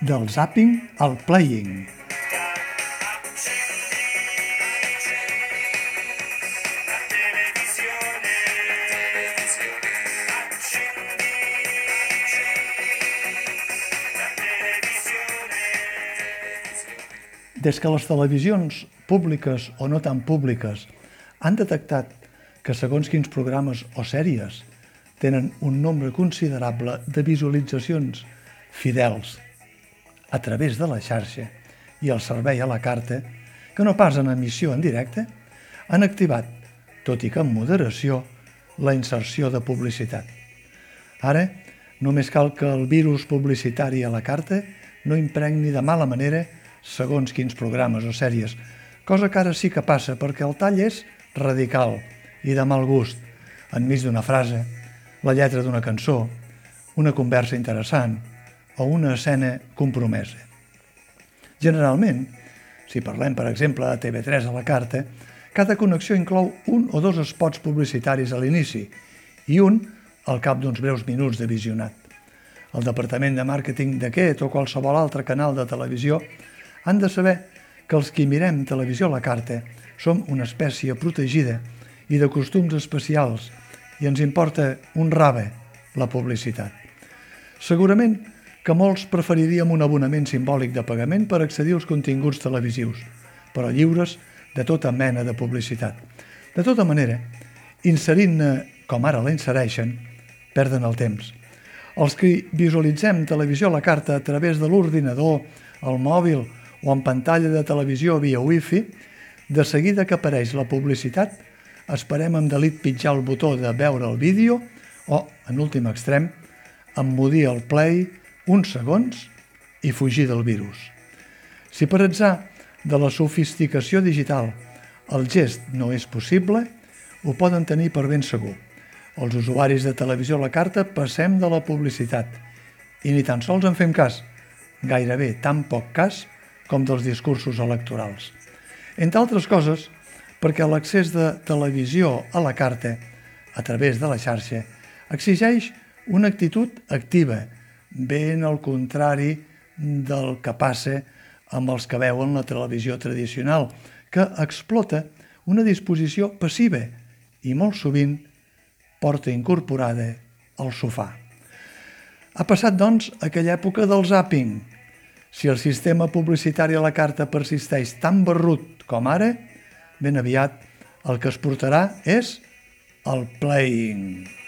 del zapping al playing. Des que les televisions públiques o no tan públiques han detectat que segons quins programes o sèries tenen un nombre considerable de visualitzacions fidels a través de la xarxa i el servei a la carta, que no pas en emissió en directe, han activat, tot i que amb moderació, la inserció de publicitat. Ara, només cal que el virus publicitari a la carta no impregni de mala manera segons quins programes o sèries, cosa que ara sí que passa perquè el tall és radical i de mal gust, enmig d'una frase, la lletra d'una cançó, una conversa interessant o una escena compromesa. Generalment, si parlem, per exemple, de TV3 a la carta, cada connexió inclou un o dos spots publicitaris a l'inici i un al cap d'uns breus minuts de visionat. El departament de màrqueting d'aquest o qualsevol altre canal de televisió han de saber que els qui mirem televisió a la carta som una espècie protegida i de costums especials i ens importa un rave la publicitat. Segurament que molts preferiríem un abonament simbòlic de pagament per accedir als continguts televisius, però lliures de tota mena de publicitat. De tota manera, inserint-ne com ara la insereixen, perden el temps. Els que visualitzem televisió a la carta a través de l'ordinador, el mòbil o en pantalla de televisió via wifi, de seguida que apareix la publicitat, esperem amb delit pitjar el botó de veure el vídeo o, en últim extrem, emmudir el play uns segons i fugir del virus. Si per atzar de la sofisticació digital el gest no és possible, ho poden tenir per ben segur. Els usuaris de televisió a la carta passem de la publicitat i ni tan sols en fem cas, gairebé tan poc cas com dels discursos electorals. Entre altres coses, perquè l'accés de televisió a la carta, a través de la xarxa, exigeix una actitud activa, ben al contrari del que passa amb els que veuen la televisió tradicional, que explota una disposició passiva i molt sovint porta incorporada al sofà. Ha passat, doncs, aquella època del zapping, si el sistema publicitari a la carta persisteix tan barrut com ara, ben aviat el que es portarà és el playing.